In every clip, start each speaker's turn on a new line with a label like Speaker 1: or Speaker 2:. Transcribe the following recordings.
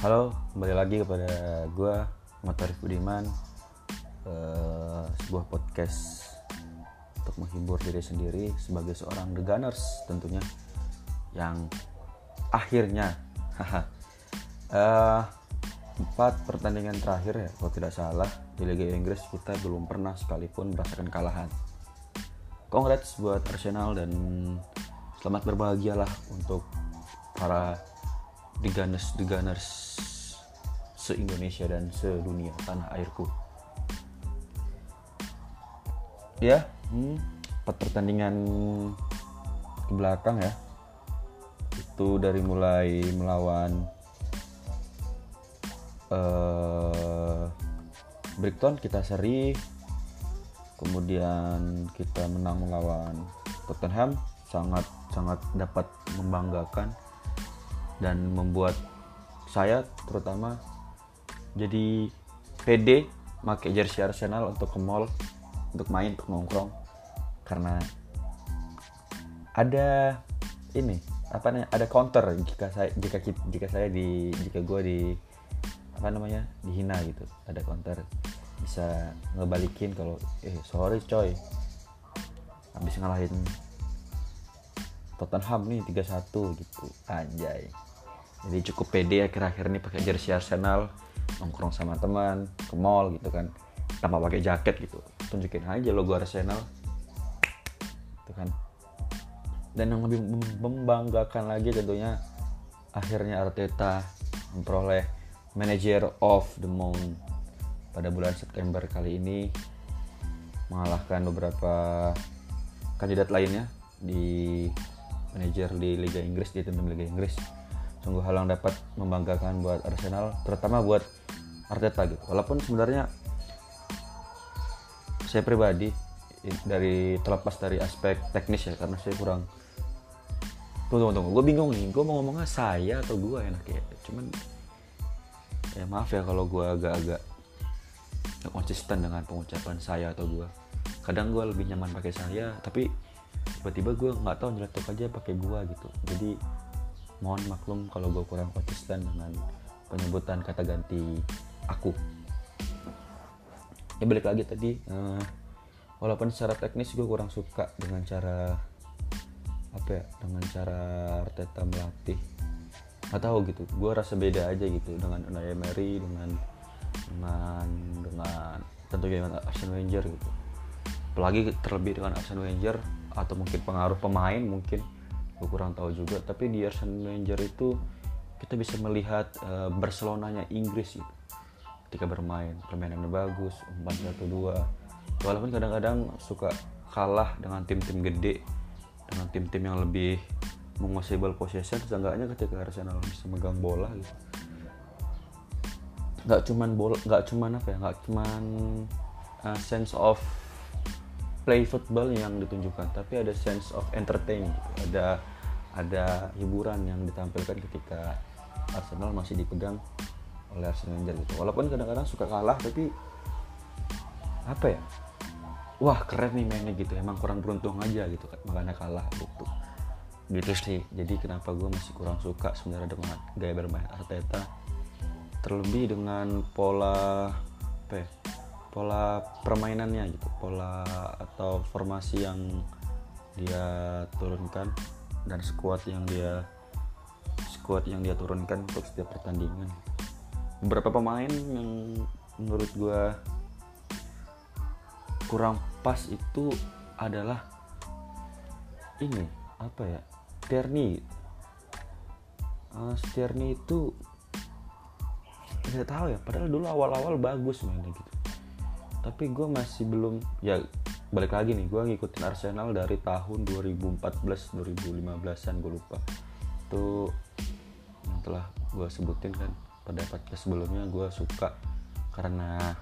Speaker 1: Halo, kembali lagi kepada gue Motorif Budiman. Uh, Sebuah podcast untuk menghibur diri sendiri sebagai seorang The Gunners tentunya Yang akhirnya. Uh, Empat pertandingan terakhir ya kalau tidak salah di Liga Inggris kita belum pernah sekalipun merasakan kalahan. Congrats buat Arsenal dan selamat berbahagialah untuk para The Gunners The Gunners se-Indonesia dan sedunia tanah airku. Ya hmm, empat pertandingan ke belakang ya. Itu dari mulai melawan uh, Brighton kita seri kemudian kita menang melawan Tottenham sangat sangat dapat membanggakan dan membuat saya terutama jadi pede pakai jersey Arsenal untuk ke mall untuk main untuk nongkrong. Karena ada ini apa namanya ada counter jika saya jika jika saya di jika gue di apa namanya dihina gitu. Ada counter bisa ngebalikin kalau eh sorry coy habis ngalahin Tottenham nih 3-1 gitu. Anjay jadi cukup pede akhir-akhir ini pakai jersey Arsenal nongkrong sama teman ke mall gitu kan. Tanpa pakai jaket gitu. Tunjukin aja logo Arsenal. Itu kan. Dan yang lebih membanggakan lagi tentunya akhirnya Arteta memperoleh Manager of the Month pada bulan September kali ini. Mengalahkan beberapa kandidat lainnya di manajer di Liga Inggris di tim Liga Inggris sungguh hal yang dapat membanggakan buat Arsenal terutama buat Arteta gitu. Walaupun sebenarnya saya pribadi dari terlepas dari aspek teknis ya karena saya kurang tunggu tunggu tunggu. Gue bingung nih. Gue mau ngomongnya saya atau gue enak ya? Cuman ya maaf ya kalau gue agak-agak konsisten dengan pengucapan saya atau gue kadang gue lebih nyaman pakai saya tapi tiba-tiba gue nggak tahu nyeletuk aja pakai gue gitu. Jadi mohon maklum kalau gue kurang konsisten dengan penyebutan kata ganti aku. Ya balik lagi tadi uh, walaupun secara teknis gue kurang suka dengan cara apa ya dengan cara Arteta melatih. Nggak tahu gitu gue rasa beda aja gitu dengan Unai Emery dengan dengan dengan tentunya dengan Arsene Wenger gitu. Apalagi terlebih dengan Arsene Wenger atau mungkin pengaruh pemain mungkin gue kurang tahu juga tapi di Arsene Wenger itu kita bisa melihat uh, Barcelonanya Inggris gitu ketika bermain permainannya bagus umpan satu dua. Walaupun kadang-kadang suka kalah dengan tim-tim gede dengan tim-tim yang lebih menguasai ball possession seenggaknya ketika Arsenal bisa megang bola gitu. Nggak cuman bola nggak cuman apa ya nggak cuman uh, sense of play football yang ditunjukkan tapi ada sense of entertain gitu. ada ada hiburan yang ditampilkan ketika Arsenal masih dipegang oleh Arsene Wenger gitu walaupun kadang-kadang suka kalah tapi apa ya? Wah keren nih mainnya gitu. Emang kurang beruntung aja gitu makanya kalah gitu. Gitu sih. Jadi kenapa gue masih kurang suka sebenarnya dengan gaya bermain Arteta? Terlebih dengan pola apa pola permainannya gitu pola atau formasi yang dia turunkan dan squad yang dia squad yang dia turunkan untuk setiap pertandingan. Beberapa pemain yang menurut gue kurang pas itu adalah ini apa ya Sterni uh, Sterni itu tidak tahu ya padahal dulu awal-awal bagus mainnya gitu tapi gue masih belum ya balik lagi nih gue ngikutin Arsenal dari tahun 2014 2015an gue lupa. Itu yang telah gue sebutin kan pada podcast sebelumnya gue suka karena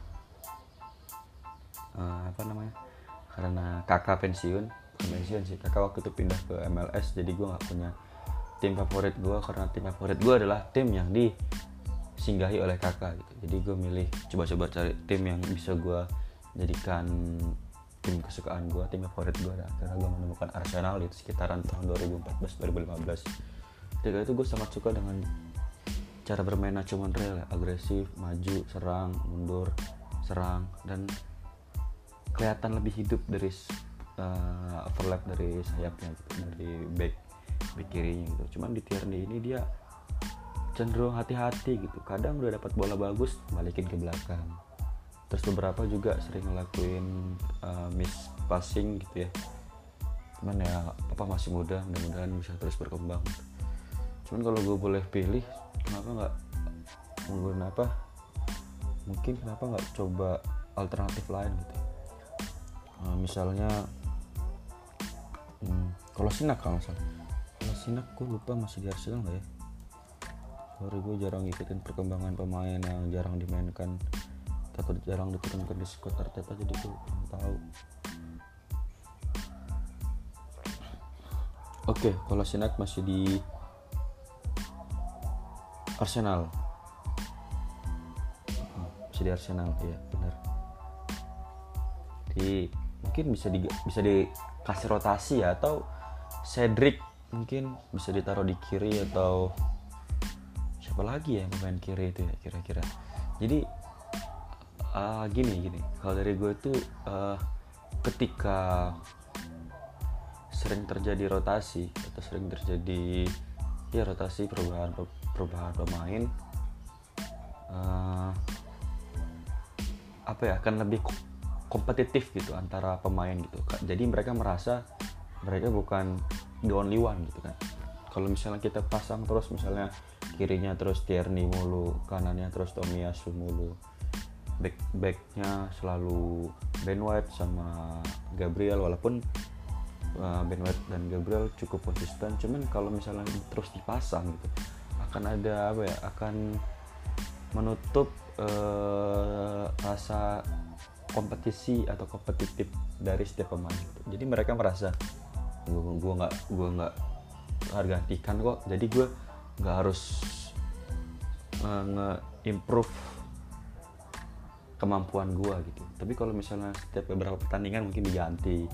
Speaker 1: uh, apa namanya karena kakak pensiun pensiun sih kakak waktu itu pindah ke MLS jadi gue nggak punya tim favorit gue karena tim favorit gue adalah tim yang di singgahi oleh kakak gitu. Jadi gue milih coba-coba cari tim yang bisa gue jadikan tim kesukaan gue tim favorit gue dah karena gue menemukan Arsenal di sekitaran tahun 2014 2015 ketika itu gue sangat suka dengan cara bermainnya cuman real ya, agresif maju serang mundur serang dan kelihatan lebih hidup dari uh, overlap dari sayapnya gitu dari back back kirinya gitu. Cuman di Tierney ini dia cenderung hati-hati gitu. Kadang udah dapat bola bagus balikin ke belakang. Terus beberapa juga sering ngelakuin uh, miss passing gitu ya. Cuman ya apa masih muda mudah-mudahan bisa terus berkembang. Cuman kalau gue boleh pilih kenapa nggak menggunakan apa mungkin kenapa nggak coba alternatif lain gitu nah, misalnya hmm, kalau sinak kalau salah. Kalau sinak gue lupa masih di Arsenal nggak ya sorry gue jarang ngikutin perkembangan pemain yang jarang dimainkan. Atau jarang diturunkan di squad Arteta jadi gue belum tahu. Oke, okay, kalau Sinak masih di Arsenal. Masih di Arsenal ya benar. Di mungkin bisa di bisa dikasih rotasi ya atau Cedric mungkin bisa ditaruh di kiri atau siapa lagi ya pemain kiri itu ya kira-kira? Jadi uh, gini gini. Kalau dari gue itu uh, ketika sering terjadi rotasi atau sering terjadi ya rotasi perubahan perubahan pemain uh, apa ya akan lebih kompetitif gitu antara pemain gitu jadi mereka merasa mereka bukan the only one gitu kan. Kalau misalnya kita pasang terus misalnya kirinya terus Tierney mulu kanannya terus Tomiyasu mulu. Back backnya selalu Ben White sama Gabriel walaupun uh, Ben White dan Gabriel cukup konsisten. Cuman kalau misalnya terus dipasang gitu akan ada apa ya akan menutup uh, rasa kompetisi atau kompetitif dari setiap pemain gitu. jadi mereka merasa gue gue nggak gue nggak harga kok. Jadi gue nggak harus uh, nge-improve kemampuan gue gitu. Tapi kalau misalnya setiap beberapa pertandingan mungkin diganti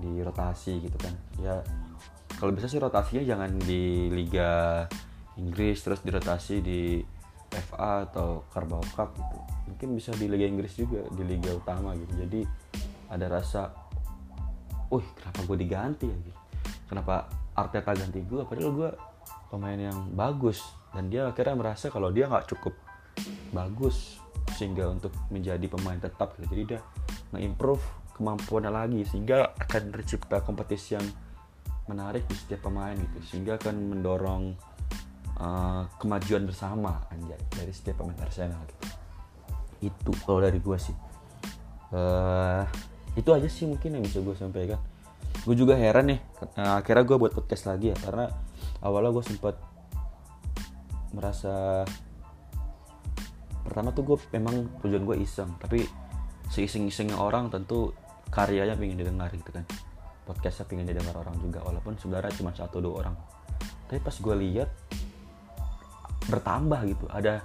Speaker 1: di rotasi gitu kan. Ya kalau bisa sih rotasinya jangan di liga Inggris terus dirotasi di FA atau Carabao Cup gitu. Mungkin bisa di Liga Inggris juga di Liga Utama gitu. Jadi ada rasa wih kenapa gue diganti ya? Gitu. Kenapa Arteta ganti gue padahal gue pemain yang bagus dan dia akhirnya merasa kalau dia nggak cukup bagus sehingga untuk menjadi pemain tetap gitu. jadi dia nge-improve kemampuannya lagi sehingga akan tercipta kompetisi yang menarik di setiap pemain gitu sehingga akan mendorong uh, kemajuan bersama anjay dari setiap pemain Arsenal gitu. itu kalau dari gue sih uh, itu aja sih mungkin yang bisa gue sampaikan gue juga heran nih uh, akhirnya gue buat podcast lagi ya karena awalnya gue sempat merasa pertama tuh gue memang tujuan gue iseng tapi seiseng-isengnya orang tentu karyanya pengen didengar gitu kan. Podcastnya pengen didengar orang juga walaupun sebenarnya cuma satu dua orang. Tapi pas gue lihat bertambah gitu ada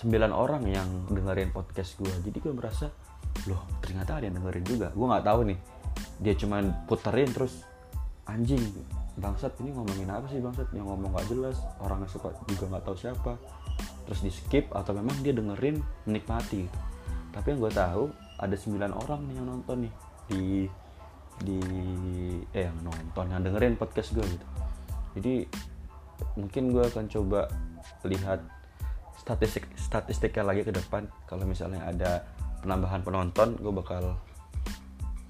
Speaker 1: sembilan orang yang dengerin podcast gue jadi gue merasa loh ternyata ada yang dengerin juga. Gue nggak tahu nih dia cuma puterin terus anjing bangsat ini ngomongin apa sih bangsat? Yang ngomong gak jelas orangnya suka juga nggak tahu siapa. Terus di skip atau memang dia dengerin menikmati. Tapi yang gue tahu ada sembilan orang nih yang nonton nih di di eh yang nonton yang dengerin podcast gue gitu. Jadi mungkin gue akan coba lihat statistik statistiknya lagi ke depan. Kalau misalnya ada penambahan penonton gue bakal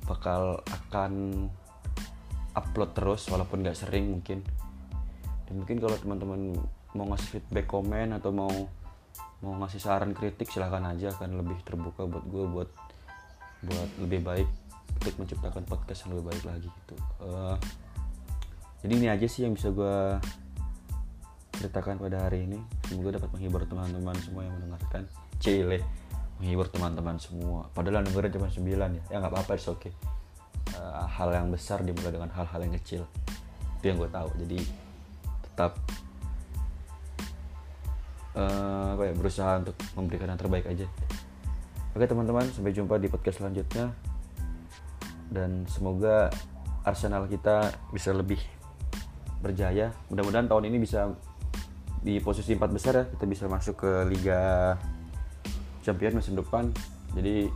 Speaker 1: bakal akan upload terus walaupun nggak sering mungkin. Dan mungkin kalau teman-teman mau ngasih feedback komen atau mau mau ngasih saran kritik silahkan aja akan lebih terbuka buat gue buat buat lebih baik untuk menciptakan podcast yang lebih baik lagi gitu. Uh, jadi ini aja sih yang bisa gue ceritakan pada hari ini. Semoga dapat menghibur teman-teman semua yang mendengarkan. Cile menghibur teman-teman semua. Padahal dengerin cuma 9 ya. Ya nggak apa-apa oke okay. uh, hal yang besar dimulai dengan hal-hal yang kecil. Itu yang gue tahu. Jadi tetap uh, apa ya berusaha untuk memberikan yang terbaik aja. Oke teman-teman sampai jumpa di podcast selanjutnya. Dan semoga Arsenal kita bisa lebih berjaya. Mudah-mudahan tahun ini bisa di posisi empat besar ya. Kita bisa masuk ke Liga Champion musim depan. Jadi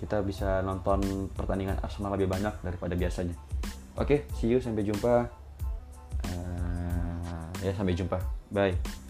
Speaker 1: kita bisa nonton pertandingan Arsenal lebih banyak daripada biasanya. Oke see you sampai jumpa. Uh, ya sampai jumpa. Bye